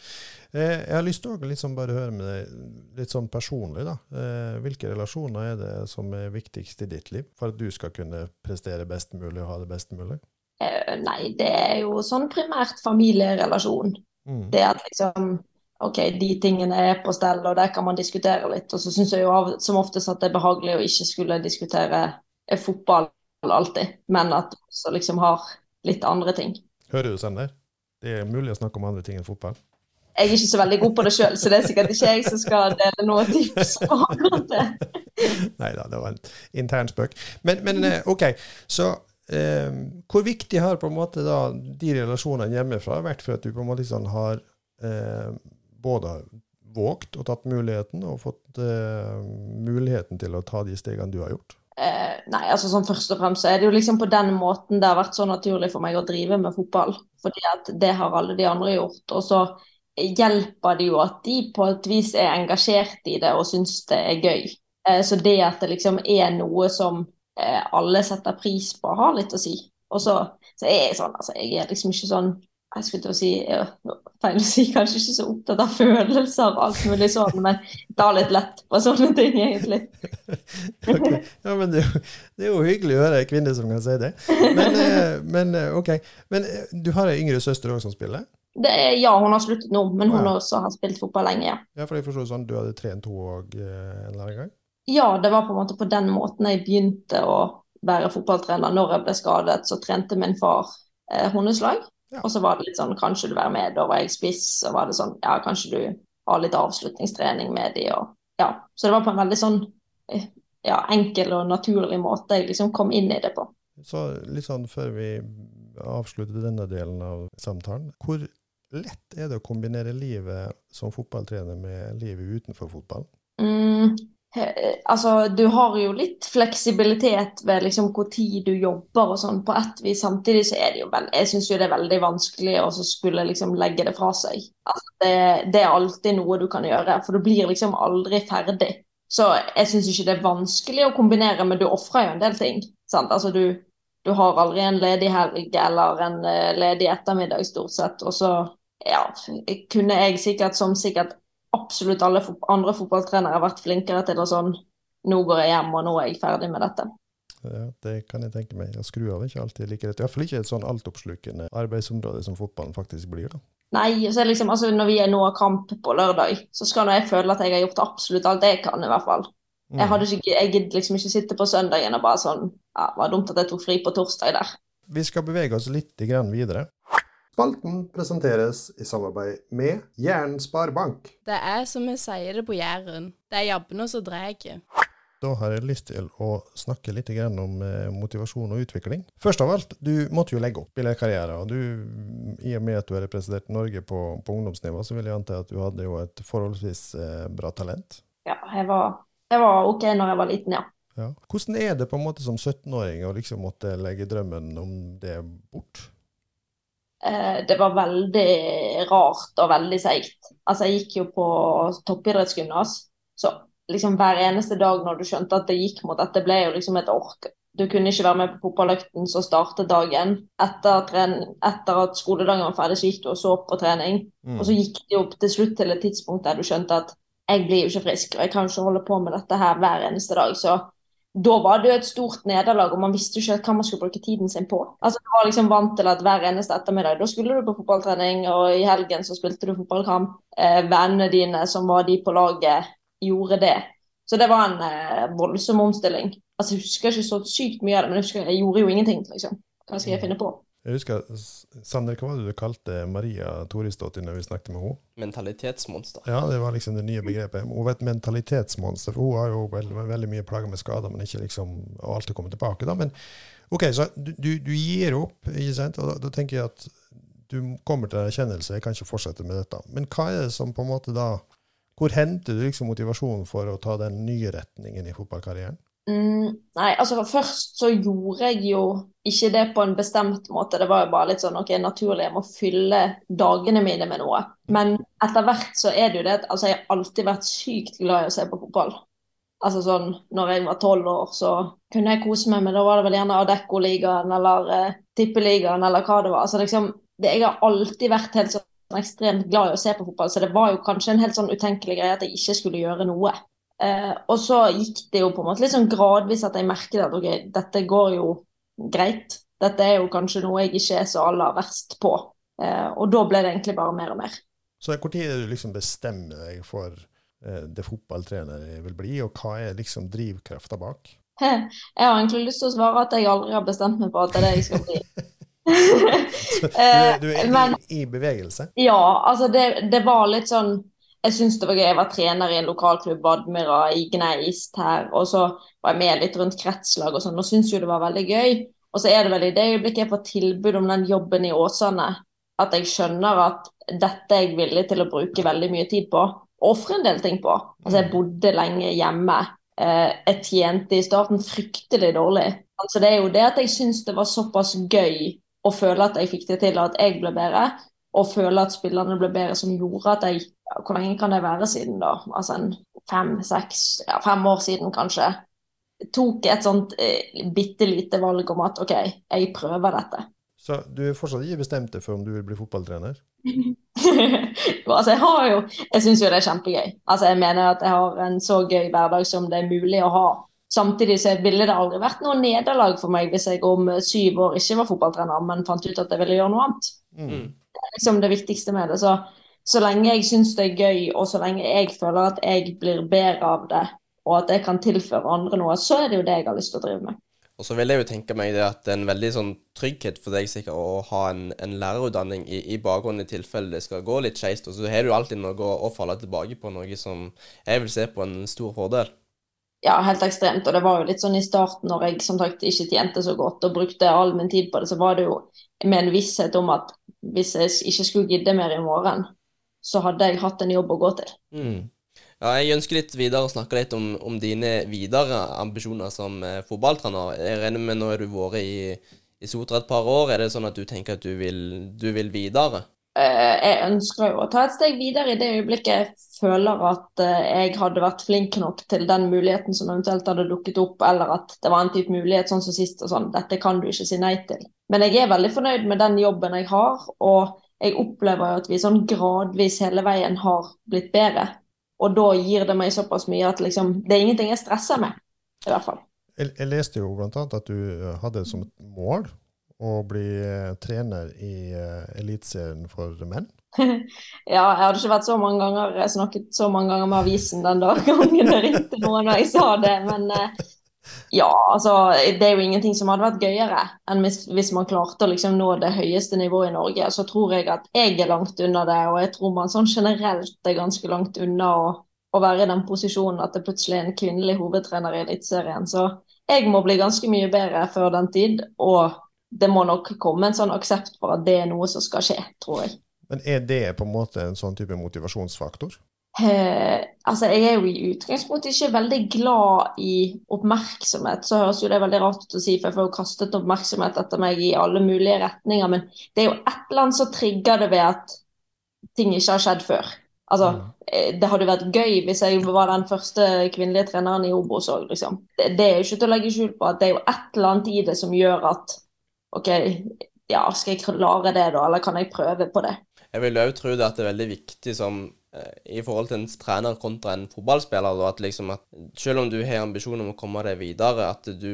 Eh, jeg har lyst til å liksom bare høre med deg litt sånn personlig. da. Eh, hvilke relasjoner er det som er viktigst i ditt liv for at du skal kunne prestere best mulig og ha det best mulig? Eh, nei, det er jo sånn primært familierelasjon. Mm. Det at liksom OK, de tingene er på stell, og der kan man diskutere litt. Og så syns jeg jo av, som oftest at det er behagelig å ikke skulle diskutere eh, fotball alltid, men at du også liksom har litt andre ting. Hører du, Sender? Det er mulig å snakke om andre ting enn fotball? Jeg er ikke så veldig god på det sjøl, så det er sikkert ikke jeg som skal dele noen tips. Nei da, det var en intern spøk. Men, men eh, OK, så eh, hvor viktig har på en måte da de relasjonene hjemmefra vært for at du på en måte liksom har eh, både våget og tatt muligheten, og fått eh, muligheten til å ta de stegene du har gjort? Eh, nei, altså sånn først og fremst så er det jo liksom på den måten det har vært så naturlig for meg å drive med fotball. Fordi at det har alle de andre gjort. Og så hjelper det jo at de på et vis er engasjert i det og syns det er gøy. Eh, så det at det liksom er noe som Eh, alle setter pris på, har litt å si. Og så, så er jeg sånn, altså jeg er liksom ikke sånn jeg skulle til å si, feil å si, kanskje ikke så opptatt av følelser og alt mulig sånn, men tar litt lett på sånne ting, egentlig. okay. Ja, men det, det, er jo hyggelig å høre ei kvinne som kan si det. Men, eh, men, eh, OK. Men du har ei yngre søster òg som spiller? Det er, ja, hun har sluttet nå, men hun ja. også har spilt fotball lenge, ja. Ja, for jeg forstår sånn, du hadde trent henne òg en eller annen gang? Ja, det var på en måte på den måten jeg begynte å være fotballtrener. Når jeg ble skadet, så trente min far eh, hundeslag. Ja. Og så var det litt sånn, kanskje du være med, da var jeg spiss, Og var det sånn, ja, kanskje du har litt avslutningstrening med de, og ja. Så det var på en veldig sånn, eh, ja, enkel og naturlig måte jeg liksom kom inn i det på. Så litt sånn før vi avslutter denne delen av samtalen. Hvor lett er det å kombinere livet som fotballtrener med livet utenfor fotballen? Mm, altså, du har jo litt fleksibilitet ved liksom hvor tid du jobber og sånn på ett vis. Samtidig så er det jo jeg syns jo det er veldig vanskelig å skulle liksom legge det fra seg. Altså, det, det er alltid noe du kan gjøre, for du blir liksom aldri ferdig. Så jeg syns ikke det er vanskelig å kombinere, men du ofrer jo en del ting. Sant? Altså, du, du har aldri en ledig helg eller en eh, ledig ettermiddag, stort sett. Og så ja, kunne jeg sikkert, som sikkert absolutt alle andre fotballtrenere, vært flinkere til å sånn Nå går jeg hjem, og nå er jeg ferdig med dette. Ja, det kan jeg tenke meg. Jeg skrur av ikke alltid like rett. Iallfall ikke et sånn altoppslukende arbeidsområde som fotballen faktisk blir. da. Nei, så liksom, altså Når vi er nå har kamp på lørdag, så skal jeg føle at jeg har gjort absolutt alt jeg kan, i hvert fall. Mm. Jeg hadde ikke, jeg gidder liksom ikke sitte på søndagen og bare sånn ja, Det var dumt at jeg tok fri på torsdag der. Vi skal bevege oss litt videre. Spalten presenteres i samarbeid med Jæren Sparebank. Det er som vi sier det på Jæren. Det er jabbene som drar. Da har jeg lyst til å snakke litt om eh, motivasjon og utvikling. Først av alt, du måtte jo legge opp i Og du, i og med at du har representert Norge på, på ungdomsnivå, så vil jeg anta at du hadde jo et forholdsvis eh, bra talent. Ja, jeg var, jeg var OK når jeg var liten, ja. Ja. Hvordan er det på en måte som 17-åring å liksom måtte legge drømmen om det bort? Eh, det var veldig rart og veldig seigt. Altså, jeg gikk jo på toppidrettsgymnas, så liksom hver eneste dag når du skjønte at det gikk mot dette, ble jo liksom et ork. Du kunne ikke være med på fotballøkten som startet dagen. Etter, trening, etter at skoledagen var ferdig, så gikk du og så på trening. Mm. Og så gikk det jo til slutt til et tidspunkt der du skjønte at jeg blir jo ikke frisk, og jeg kan ikke holde på med dette her hver eneste dag. Så da var det jo et stort nederlag, og man visste jo ikke hva man skulle bruke tiden sin på. Altså, Du var liksom vant til at hver eneste ettermiddag da skulle du på fotballtrening, og i helgen så spilte du fotballkamp. Eh, vennene dine som var de på laget, gjorde det. Så det var en eh, voldsom omstilling. Altså, Jeg husker ikke så sykt mye av det, men jeg husker jeg gjorde jo ingenting. liksom. Hva skal jeg finne på? Jeg husker, Sander, hva var det du kalte Maria Torisdottir når vi snakket med henne? Mentalitetsmonster. Ja, det var liksom det nye begrepet. Hun var et mentalitetsmonster. for Hun har jo veldig, veldig mye plager med skader, men ikke liksom alltid kommet tilbake. da. Men ok, så du, du, du gir opp, ikke sant? og da, da tenker jeg at du kommer til en erkjennelse, jeg kan ikke fortsette med dette. Men hva er det som på en måte da Hvor henter du liksom motivasjonen for å ta den nye retningen i fotballkarrieren? Mm, nei, altså først så gjorde jeg jo ikke det på en bestemt måte. Det var jo bare litt sånn ok, naturlig, jeg må fylle dagene mine med noe. Men etter hvert så er det jo det at altså, jeg har alltid vært sykt glad i å se på fotball. Altså sånn, når jeg var tolv år, så kunne jeg kose meg men Da var det vel gjerne Adecco-ligaen eller eh, Tippeligaen eller hva det var. Altså liksom, det, Jeg har alltid vært helt sånn ekstremt glad i å se på fotball, så det var jo kanskje en helt sånn utenkelig greie at jeg ikke skulle gjøre noe. Eh, og så gikk det jo på en måte litt sånn gradvis at jeg merket at ok, dette går jo greit. Dette er jo kanskje noe jeg ikke er så aller verst på. Eh, og da ble det egentlig bare mer og mer. Så når er du liksom bestemmer deg for eh, det fotballtrener jeg vil bli, og hva er liksom drivkrafta bak? Jeg har egentlig lyst til å svare at jeg aldri har bestemt meg for at det er det jeg skal bli. du, du, er- du er Men- i, i bevegelse? Ja, altså det, det var litt sånn Jeg syns det var gøy. Jeg var trener i en lokalklubb, Admira, i Gneist her. Og så var jeg med litt rundt kretslag og sånn, og syntes jo det var veldig gøy. Og så er det vel i det øyeblikket jeg får tilbud om den jobben i Åsane, at jeg skjønner at dette er jeg villig til å bruke veldig mye tid på. Og ofre en del ting på. Altså, jeg bodde lenge hjemme. Eh, jeg tjente i starten fryktelig dårlig. Altså, det er jo det at jeg syns det var såpass gøy å føle at jeg fikk det til, at jeg ble bedre, og føle at spillerne ble bedre, som gjorde at jeg Hvor lenge kan det være siden, da? Altså en fem, seks, ja, fem år siden, kanskje. Tok et sånt eh, bitte lite valg om at OK, jeg prøver dette. Så du er fortsatt ikke bestemt deg for om du vil bli fotballtrener? altså jeg har jo Jeg syns jo det er kjempegøy. Altså jeg mener at jeg har en så gøy hverdag som det er mulig å ha. Samtidig så ville det aldri vært noe nederlag for meg hvis jeg om syv år ikke var fotballtrener, men fant ut at jeg ville gjøre noe annet. Mm. Det er liksom det viktigste med det. Så, så lenge jeg syns det er gøy, og så lenge jeg føler at jeg blir bedre av det, og at jeg kan tilføre andre noe, så er det jo det jeg har lyst til å drive med. Og så vil jeg jo tenke meg det at det er en veldig sånn trygghet for deg sikkert å ha en, en lærerutdanning i, i bakgrunnen i tilfelle det skal gå litt skeist. Og så har du alltid noe å, å falle tilbake på, noe som jeg vil se på en stor fordel. Ja, helt ekstremt. Og det var jo litt sånn i starten når jeg som sagt ikke tjente så godt og brukte all min tid på det, så var det jo med en visshet om at hvis jeg ikke skulle gidde mer i morgen, så hadde jeg hatt en jobb å gå til. Mm. Ja, jeg ønsker litt videre å snakke litt om, om dine videre ambisjoner som eh, fotballtrener. Jeg regner med nå har du vært i, i Sotra et par år. Er det sånn at du tenker at du vil, du vil videre? Eh, jeg ønsker jo å ta et steg videre i det øyeblikket jeg føler at eh, jeg hadde vært flink nok til den muligheten som eventuelt hadde dukket opp, eller at det var en type mulighet sånn som sist og sånn. Dette kan du ikke si nei til. Men jeg er veldig fornøyd med den jobben jeg har, og jeg opplever jo at vi sånn gradvis hele veien har blitt bedre. Og da gir det meg såpass mye at liksom, det er ingenting jeg stresser med, i hvert fall. Jeg, jeg leste jo bl.a. at du eh, hadde som et mål å bli eh, trener i uh, Eliteserien for menn. ja, jeg hadde ikke vært så mange ganger jeg snakket så mange ganger med avisen den dagen det ringte noen og jeg sa det, men uh, ja, altså det er jo ingenting som hadde vært gøyere enn hvis, hvis man klarte å liksom nå det høyeste nivået i Norge. Så tror jeg at jeg er langt unna det, og jeg tror man sånn generelt er ganske langt unna å, å være i den posisjonen at det plutselig er en kvinnelig hovedtrener i Eliteserien. Så jeg må bli ganske mye bedre før den tid, og det må nok komme en sånn aksept for at det er noe som skal skje, tror jeg. Men er det på en måte en sånn type motivasjonsfaktor? Eh, altså, jeg er jo i utgangspunktet ikke veldig glad i oppmerksomhet. Så høres jo det veldig rart ut å si, for jeg får jo kastet oppmerksomhet etter meg i alle mulige retninger. Men det er jo et eller annet som trigger det ved at ting ikke har skjedd før. Altså, mm. Det hadde vært gøy hvis jeg var den første kvinnelige treneren i Obos òg, liksom. Det, det, er jo ikke til å legge skjul på at det er jo et eller annet i det som gjør at OK, ja, skal jeg klare det da, eller kan jeg prøve på det? Jeg vil òg tro det at det er veldig viktig som eh, i forhold til en trener kontra en fotballspiller. Da, at liksom at Selv om du har ambisjon om å komme deg videre, at du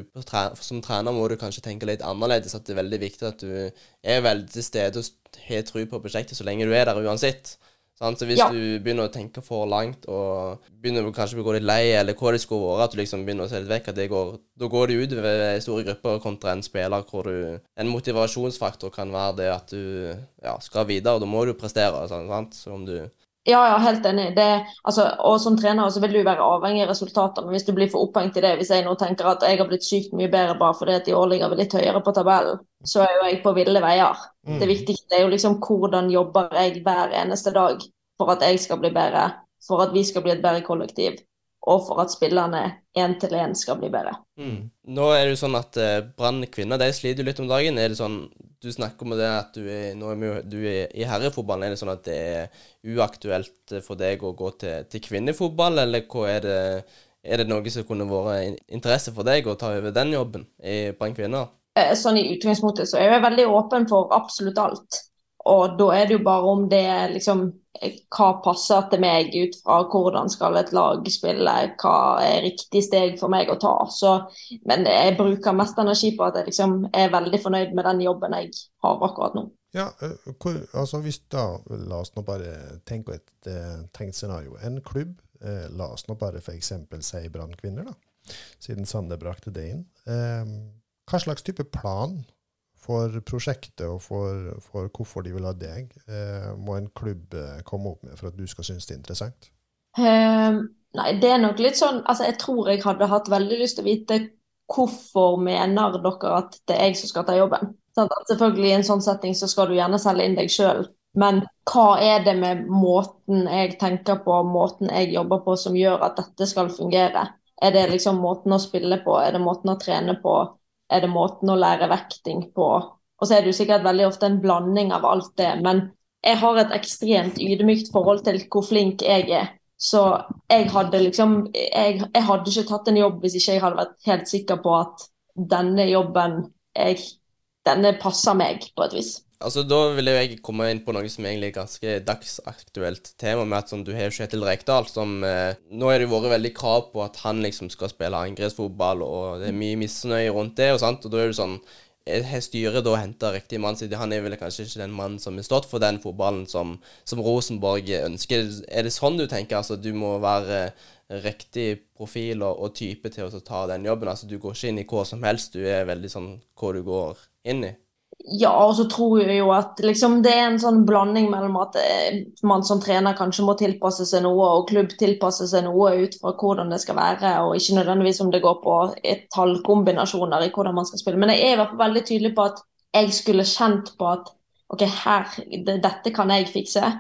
som trener må du kanskje tenke litt annerledes. At det er veldig viktig at du er veldig til stede og har tro på prosjektet så lenge du er der uansett. Så hvis ja. du begynner å tenke for langt og begynner kanskje å gå litt lei, eller hva det skulle være, at du liksom begynner å se litt vekk, at det går, da går det utover store grupper kontra en spiller hvor du En motivasjonsfaktor kan være det at du ja, skal videre, og da må du prestere. Sant? Så om du ja, ja, helt enig. Det, altså, og som trener så vil du være avhengig av resultatene. Hvis du blir for opphengt i det, hvis jeg nå tenker at jeg har blitt sykt mye bedre bare fordi at i år ligger vi litt høyere på tabellen, så er jo jeg på ville veier. Mm. Det viktigste er jo liksom hvordan jobber jeg hver eneste dag for at jeg skal bli bedre, for at vi skal bli et bedre kollektiv, og for at spillerne én til én skal bli bedre. Mm. Nå er det jo sånn at uh, Brann kvinner de sliter litt om dagen. Er det sånn du snakker om det at du er, nå er du er i herrefotballen. Er det sånn at det er uaktuelt for deg å gå til, til kvinnefotball, eller er det? Er det noe som kunne vært interesse for deg å ta over den jobben i Brann kvinner? Eh, sånn I utgangspunktet så er jeg veldig åpen for absolutt alt. Og da er det jo bare om det liksom Hva passer til meg ut fra hvordan skal et lag spille, hva er riktig steg for meg å ta. Så, men jeg bruker mest energi på at jeg liksom er veldig fornøyd med den jobben jeg har akkurat nå. Ja, eh, hvor, altså hvis da, La oss nå bare tenke et uh, tenkt scenario. En klubb, uh, la oss nå bare f.eks. si Brann kvinner, da, siden Sande brakte det inn. Hva slags type plan for prosjektet og for, for, hvorfor de vil ha deg, eh, må en klubb eh, komme opp med for at du skal synes det er interessant? Um, nei, det er nok litt sånn altså Jeg tror jeg hadde hatt veldig lyst til å vite hvorfor mener dere at det er jeg som skal ta jobben. Sånn selvfølgelig I en sånn setting så skal du gjerne selge inn deg sjøl, men hva er det med måten jeg tenker på, måten jeg jobber på, som gjør at dette skal fungere? Er det liksom måten å spille på, er det måten å trene på? Er det måten å lære vekting på. Og så er det jo sikkert veldig ofte en blanding av alt det. Men jeg har et ekstremt ydmykt forhold til hvor flink jeg er. Så jeg hadde liksom jeg, jeg, hadde ikke tatt en jobb hvis ikke jeg hadde vært helt sikker på at denne jobben jeg, denne passer meg, på et vis. Altså, Da vil jeg komme inn på noe som egentlig er ganske dagsaktuelt tema, med at sånn, du har Kjetil Rekdal som eh, Nå har det vært veldig krav på at han liksom skal spille angrepsfotball, og det er mye misnøye rundt det, og sant, og da er det sånn har styret da henta riktig mann, siden han er vel kanskje ikke den mannen som har stått for den fotballen som, som, Rosenborg ønsker. Er det sånn du tenker? Altså, du må være riktig profil og, og type til å ta den jobben? Altså, du går ikke inn i hva som helst, du er veldig sånn hva du går inn i? Ja, og så tror jeg jo at liksom, det er en sånn blanding mellom at eh, man som trener kanskje må tilpasse seg noe, og klubb tilpasse seg noe ut fra hvordan det skal være, og ikke nødvendigvis om det går på tallkombinasjoner i hvordan man skal spille. Men jeg er i hvert fall veldig tydelig på at jeg skulle kjent på at OK, her, dette kan jeg fikse.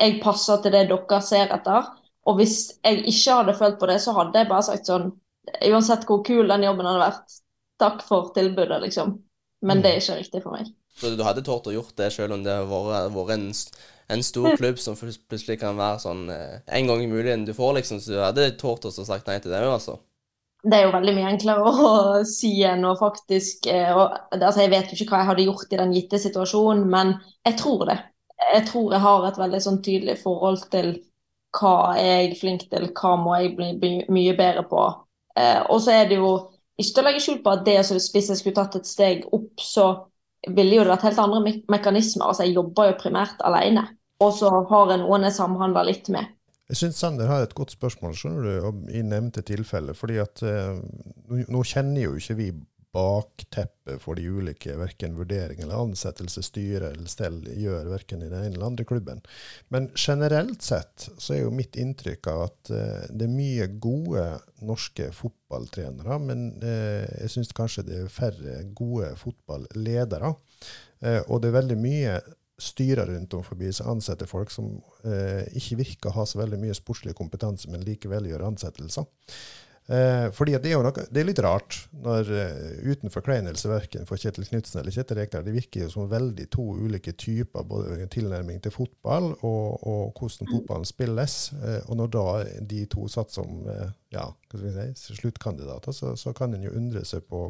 Jeg passer til det dere ser etter. Og hvis jeg ikke hadde følt på det, så hadde jeg bare sagt sånn Uansett hvor kul den jobben hadde vært, takk for tilbudet, liksom. Men mm. det er ikke riktig for meg. Så du hadde tort å gjort det, selv om det har vært en, en, stor klubb som plutselig kan være sånn eh, en gang i muligheten du får, liksom. Så du hadde tort å sagt nei til det altså? Det er jo veldig mye enklere å si enn å faktisk eh, og, altså Jeg vet jo ikke hva jeg hadde gjort i den gitte situasjonen, men jeg tror det. Jeg tror jeg har et veldig sånn tydelig forhold til hva er jeg flink til, hva må jeg bli mye bedre på. Eh, og så er det jo ikke til å legge skjul på at det, hvis jeg skulle tatt et steg opp, så ville jo det vært helt andre me mekanismer. Altså, jeg jobber jo primært alene. Og så har jeg noen jeg samhandler litt med. Jeg syns Sander har et godt spørsmål skjønner du, i nevnte tilfelle. fordi at eh, Nå kjenner jo ikke vi bakteppet for de ulike verken vurdering eller ansettelse styre eller stell gjør verken i den ene eller andre klubben. Men generelt sett så er jo mitt inntrykk av at eh, det er mye gode norske fotballtrenere, men eh, jeg syns kanskje det er færre gode fotballedere. Eh, og det er veldig mye styrer rundt om forbi som ansetter folk som ikke virker å ha så veldig mye sportslig kompetanse, men likevel gjør ansettelser. Eh, fordi det er noe, det er litt rart når uh, uten forkleinelse verken for Kjetil Knutsen eller Kjetil Rekdal, det virker jo som veldig to ulike typer både tilnærming til fotball og, og hvordan fotballen spilles. Eh, og når da de to satt som eh, ja, si, sluttkandidater, så, så kan en jo undre seg på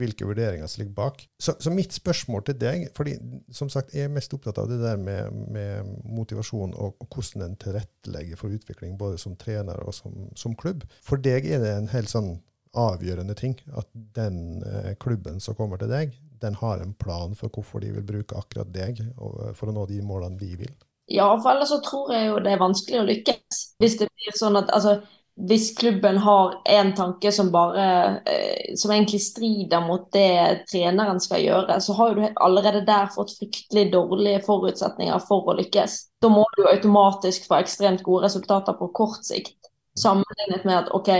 hvilke vurderinger som ligger bak. Så, så, mitt spørsmål til deg, fordi som sagt, jeg er mest opptatt av det der med, med motivasjon og, og, hvordan en tilrettelegger for utvikling, både som trener og som, som, klubb. For deg er det en helt sånn avgjørende ting at den eh, klubben som kommer til deg, den har en plan for hvorfor de vil bruke akkurat deg og, for å nå de målene de vil. Ja, for ellers så tror jeg jo det er vanskelig å lykkes. Hvis det blir sånn at altså, hvis klubben har en tanke som bare eh, som egentlig strider mot det treneren skal gjøre, så har du allerede der fått fryktelig dårlige forutsetninger for å lykkes. Da må du automatisk få ekstremt gode resultater på kort sikt, sammenlignet med at OK,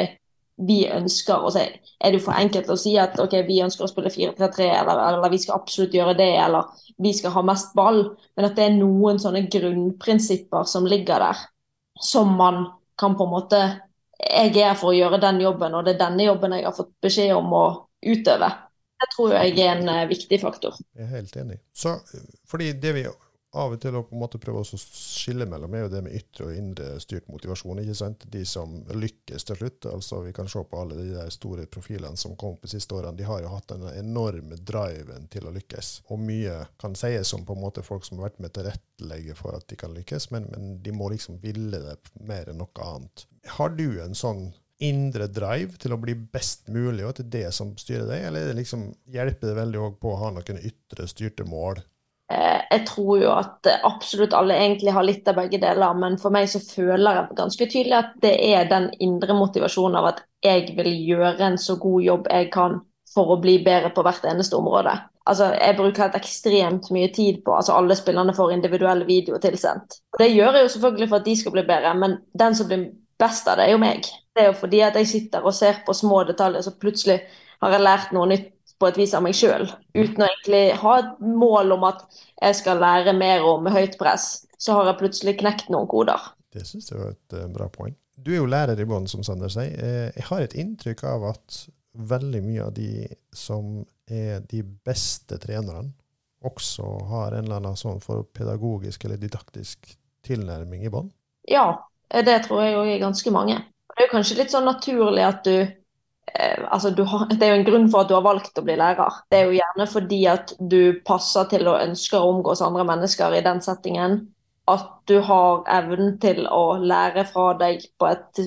vi ønsker å si Er det for enkelt å si at OK, vi ønsker å spille 4-3-3, eller, eller vi skal absolutt gjøre det, eller vi skal ha mest ball, men at det er noen sånne grunnprinsipper som ligger der, som man kan på en måte jeg er her for å gjøre den jobben, og det er denne jobben jeg har fått beskjed om å utøve. Det tror jeg er en uh, viktig faktor. Jeg er helt enig. Så, fordi det vi av og til å på en måte prøve å skille mellom, er jo det med ytre og indre styrt motivasjon. ikke sant? De som lykkes til slutt. altså Vi kan se på alle de der store profilene som kom på de siste årene. De har jo hatt den enorme driven til å lykkes. Og mye kan sies om på en måte folk som har vært med til å rettelegge for at de kan lykkes, men, men de må liksom ville det mer enn noe annet. Har du en sånn indre drive til å bli best mulig, og til det som styrer deg, eller liksom, hjelper det veldig på å ha noen ytre styrte mål? Eh, jeg tror jo at absolutt alle egentlig har litt av begge deler, men for meg så føler jeg ganske tydelig at det er den indre motivasjonen av at jeg vil gjøre en så god jobb jeg kan for å bli bedre på hvert eneste område. Altså, Jeg bruker helt ekstremt mye tid på altså Alle spillerne får individuell video tilsendt. Det gjør jeg jo selvfølgelig for at de skal bli bedre, men den som blir best av det, er jo meg. Det er jo fordi at jeg sitter og ser på små detaljer, så plutselig har jeg lært noe nytt på et vis av meg sjøl. Uten å egentlig ha et mål om at jeg skal lære mer om høyt press, så har jeg plutselig knekt noen koder. Det syns jeg var et uh, bra poeng. Du er jo lærer i bånn, som Sander sier. Uh, jeg har et inntrykk av at veldig mye av de som er de beste trenerne, også har en eller annen sånn for pedagogisk eller didaktisk tilnærming i bånn? Ja, det tror jeg òg er ganske mange. Det er jo kanskje litt sånn naturlig at du eh, altså du har, Det er jo en grunn for at du har valgt å bli lærer. Det er jo gjerne fordi at du passer til og ønsker å omgås andre mennesker i den settingen. At du har evnen til å lære fra deg på et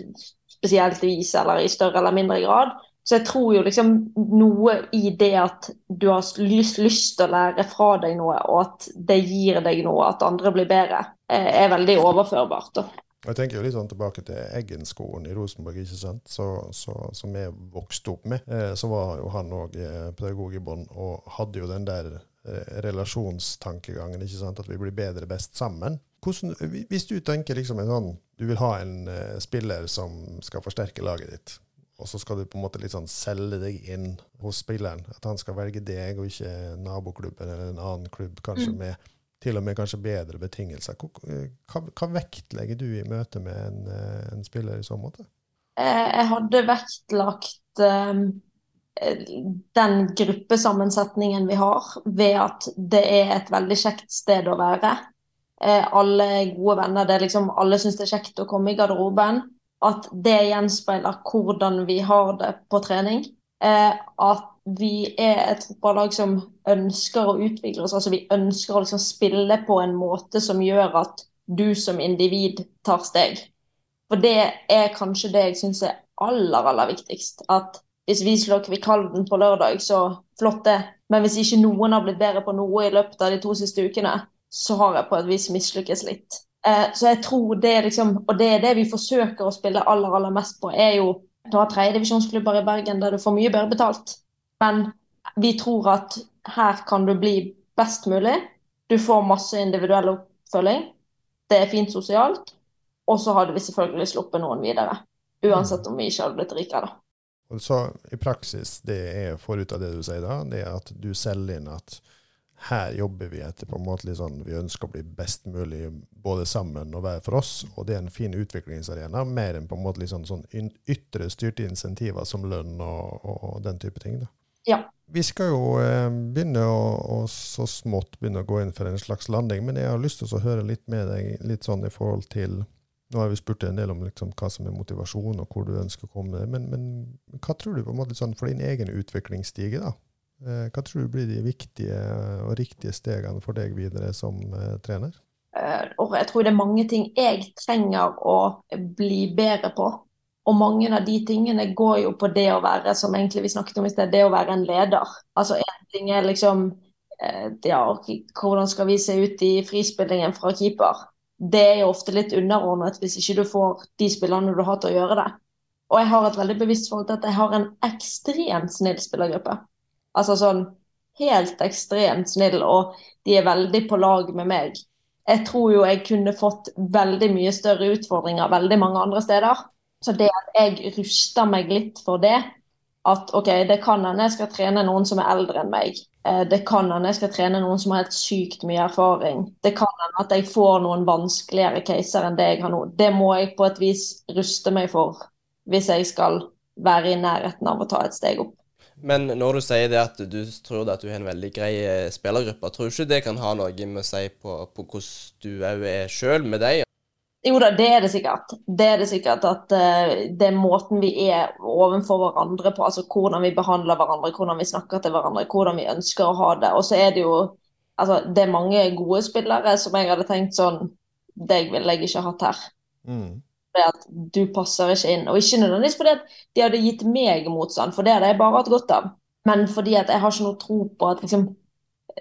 spesielt vis eller i større eller mindre grad. Så jeg tror jo liksom noe i det at du har lyst, lyst til å lære fra deg noe, og at det gir deg noe, at andre blir bedre, eh, er veldig overførbart. da. Jeg tenker jo litt sånn tilbake til Eggen-skolen i Rosenborg, ikke sant? Så, så, som jeg vokste opp med. Eh, så var jo han òg eh, pedagog i bånn, og hadde jo den der eh, relasjonstankegangen, ikke sant? at vi blir bedre best sammen. Hvordan, hvis du tenker liksom en sånn Du vil ha en spiller som skal forsterke laget ditt, og så skal du på en måte litt sånn selge deg inn hos spilleren. At han skal velge deg og ikke naboklubben eller en annen klubb, kanskje Mm. med til og med kanskje bedre betingelser. Hva, hva, hva vektlegger du i møte med en, eh, en spiller i så måte? Eh, Jeg hadde vektlagt eh, den gruppesammensetningen vi har, ved at det er et veldig kjekt sted å være. Eh, Alle er gode venner, er liksom, alle syns det er kjekt å komme i garderoben. At det gjenspeiler hvordan vi har det på trening. Eh, At vi er et fotballag som ønsker å utvikle oss. altså Vi ønsker å liksom spille på en måte som gjør at du som individ tar steg. For det er kanskje det jeg syns er aller, aller viktigst. At hvis vi slår Kvikalden på lørdag, så flott det. Men hvis ikke noen har blitt bedre på noe i løpet av de to siste ukene, så har jeg på et vis mislykkes litt. Eh, så jeg tror det liksom, og det er det vi forsøker å spille aller, aller mest på, er jo Du har tredjedivisjonsklubber i Bergen der du får mye bedre betalt. Men vi tror at her kan du bli best mulig. Du får masse individuell oppfølging. Det er fint sosialt. Og så hadde vi selvfølgelig sluppet noen videre. Uansett om vi ikke hadde blitt rikere, da. Så i praksis, det er forut av det du sier da, det er at du selger inn at her jobber vi etter på en måte litt sånn, vi ønsker å bli best mulig både sammen og hver for oss, og det er en fin utviklingsarena, mer enn på en måte litt sånn, sånn ytre styrte insentiver som lønn og, og, den type ting. da. Ja. Vi skal jo eh, begynne å, så smått begynne å gå inn for en slags landing, men jeg har lyst til å høre litt med deg litt sånn i forhold til Nå har vi spurt en del om liksom, hva som er motivasjon, og hvor du ønsker å komme, men, men hva tror du på en måte sånn for din egen utviklingsstige, da? Eh, Hva tror du blir de viktige og riktige stegene for deg videre som eh, trener? Jeg tror det er mange ting jeg trenger å bli bedre på. Og mange av de tingene går jo på det å være, som egentlig vi snakket om i sted, det å være en leder. Altså en ting er liksom eh, ja, hvordan skal vi se ut i frispillingen fra keeper? Det er jo ofte litt underordnet hvis ikke du får de spillerne du har til å gjøre det. Og jeg har et veldig bevisst forhold til at jeg har en ekstremt snill spillergruppe. Altså sånn helt ekstremt snill, og de er veldig på lag med meg. Jeg tror jo jeg kunne fått veldig mye større utfordringer veldig mange andre steder. Så det at jeg ruster meg litt for det, at OK, det kan hende jeg skal trene noen som er eldre enn meg. Eh, Det kan hende jeg skal trene noen som har helt sykt mye erfaring. Det kan hende at jeg får noen vanskeligere caser enn det jeg har nå. Det må jeg på et vis ruste meg for hvis jeg skal være i nærheten av å ta et steg opp. Men når du sier det at du tror at du har en veldig grei eh, spillergruppe, tror du ikke det kan ha noe med å si på, på hvordan du òg er sjøl med deg? Jo da, det er det sikkert. Det er det sikkert at uh, det er måten vi er overfor hverandre på, altså hvordan vi behandler hverandre, hvordan vi snakker til hverandre, hvordan vi ønsker å ha det. Og så er det jo altså, det er mange gode spillere som jeg hadde tenkt sånn Deg ville jeg ikke hatt her. Mm. Det at du passer ikke inn. Og ikke nødvendigvis fordi at de hadde gitt meg motstand, for det hadde jeg bare hatt godt av. Men fordi at jeg har ikke noe tro på at liksom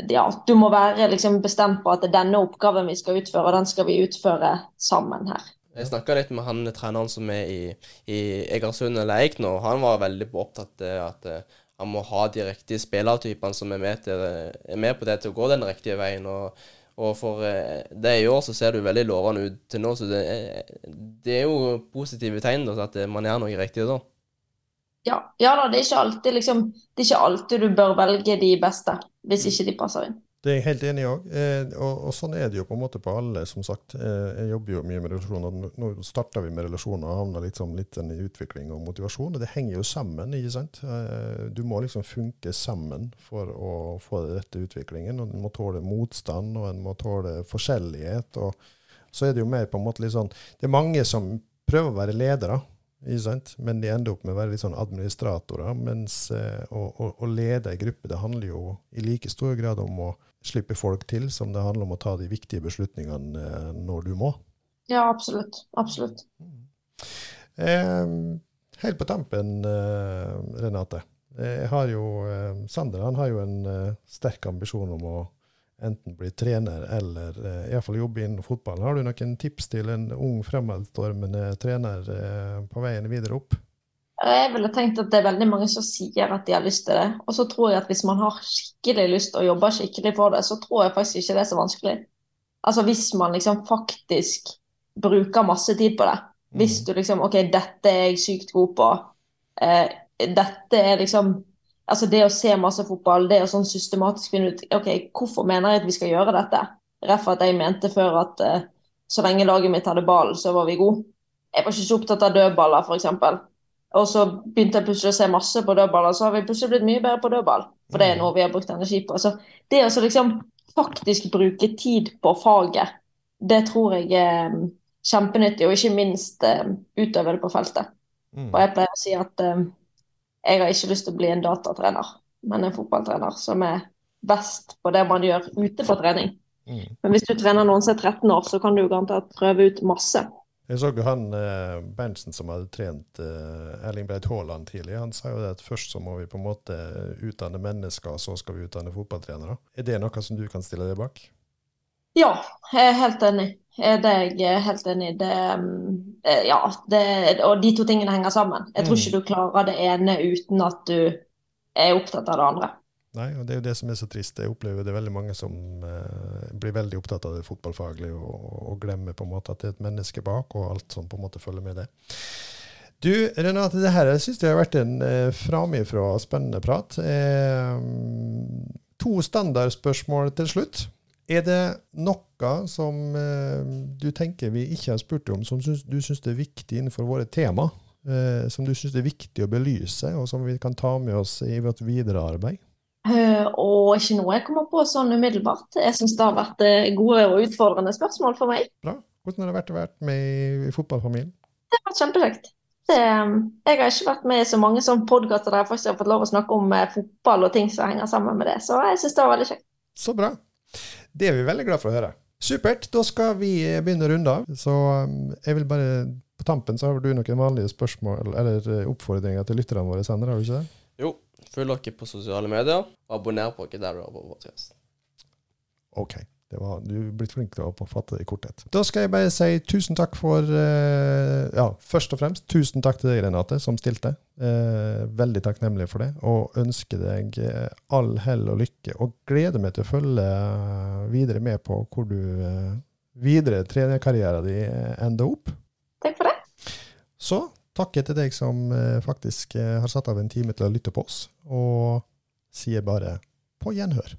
ja, du må være liksom bestemt på at denne oppgaven vi skal utføre, og den skal vi utføre sammen her. Jeg snakka litt med han treneren som er i, i Egersund eller Eik nå. Han var veldig opptatt av at eh, han må ha de riktige spillertypene som er med, til, er med på det til å gå den riktige veien. Og, og for eh, det i år så ser det veldig lovende ut til nå, så det det er jo positive tegn da, at man gjør noe riktig da. Ja, ja da, det er alltid liksom Det er ikke alltid du bør velge de beste, hvis ikke de passer inn. Det er jeg helt enig i òg. Eh, og, og sånn er det jo på en måte på alle, som sagt. Eh, jeg jobber jo mye med relasjoner. Nå- starta vi med relasjoner og havna litt, sånn, litt sånn i utvikling og motivasjon. Og det henger jo sammen, ikke sant. Eh, du må liksom funke sammen for å få den rette utviklingen. Og en må tåle motstand, og en må tåle forskjellighet. Og så er det jo mer på en måte litt sånn Det er mange som prøver å være ledere. Men de ender opp med å være litt sånn administratorer. Mens eh, å, å, å lede ei gruppe, det handler jo i like stor grad om å slippe folk til som det handler om å ta de viktige beslutningene eh, når du må. Ja, absolutt. Absolutt. Eh, helt på tampen, eh, Renate. Jeg har jo, Sander han har jo en sterk ambisjon om å enten bli trener eller eh, iallfall jobbe innen fotballen. Har du noen tips til en ung, fremadstormende trener eh, på veien videre opp? Jeg ville tenkt at det er veldig mange som sier at de har lyst til det. Og så tror jeg at hvis man har skikkelig lyst og jobber skikkelig for det, så tror jeg faktisk ikke det er så vanskelig. Altså hvis man liksom faktisk bruker masse tid på det. Hvis du liksom OK, dette er jeg sykt god på. Eh, dette er liksom Altså det å se masse fotball, det å sånn systematisk finne ut OK, hvorfor mener jeg at vi skal gjøre dette? For at jeg mente før at uh, så lenge laget mitt hadde ballen, så var vi gode. Jeg var ikke så opptatt av dødballer, f.eks. Og så begynte jeg plutselig å se masse på dødballer, så har vi plutselig blitt mye bedre på dødball. For det er noe vi har brukt energi på. Så det å liksom faktisk bruke tid på faget, det tror jeg er mm, kjempenyttig, og ikke minst uh, utøve det på feltet. Mm. Og jeg pleier å si at eh, jeg har ikke lyst til å bli en datatrener, men en fotballtrener som er best på det man gjør ute på trening. Mm. Men hvis du trener noen som er 13 år, så kan du garantert prøve ut masse. Jeg så jo han eh, Berntsen som hadde trent eh, Erling Breit Haaland tidlig. Han sa jo det at først så må vi på en måte utdanne mennesker, og så skal vi utdanne fotballtrenere. Er det noe som du kan stille deg bak? Ja, jeg er helt enig. Eh, Det er jeg helt enig i. Det, mm, eh, ja, det, og de to tingene henger sammen. Jeg tror Mm. ikke du klarer det ene uten at du er opptatt av det andre. Nei, og det er jo det som er så trist. Jeg opplever det er veldig mange som eh, blir veldig opptatt av det fotballfaglige og, og glemmer på en måte at det er et menneske bak, og alt som på en måte følger med det. Du, Renate, det her syns jeg har vært en eh, framifrå spennende prat. Eh, to standardspørsmål til slutt. Er det noe som eh, du tenker vi ikke har spurt om, som syns- du syns er viktig innenfor våre tema? Eh, som du syns er viktig å belyse, og som vi kan ta med oss i vårt videre arbeid? Eh, Og ikke noe jeg kommer på sånn umiddelbart. Jeg syns det har vært gode og utfordrende spørsmål for meg. Bra. Hvordan har det vært å være med i, fotballfamilien? Det har vært kjempekjekt. Det, jeg har ikke vært med i så mange sånne podkaster der jeg faktisk har fått lov å snakke om fotball og ting som henger sammen med det, så jeg syns det var veldig kjekt. Så bra. Det er vi veldig glad for å høre. Supert. Da skal vi begynne å runde. Så um, jeg vil bare På tampen så har du noen vanlige spørsmål eller eh, oppfordringer til lytterne våre, senere, har du ikke det? Jo, følg dere på sosiale medier. og Abonner på dere der du har på podkast. OK. Det var, du er blitt flink til å fatte det i korthet. Da skal jeg bare si tusen takk for eh, Ja, først og fremst tusen takk til deg, Renate, som stilte. Eh, veldig takknemlig for det. Og ønsker deg eh, all hell og lykke. Og gleder meg til å følge videre med på hvor du eh, videre trenerkarrieren din eh, ender opp. Takk for det. Så takk til deg som eh, faktisk har satt av en time til å lytte på oss, og sier bare på gjenhør.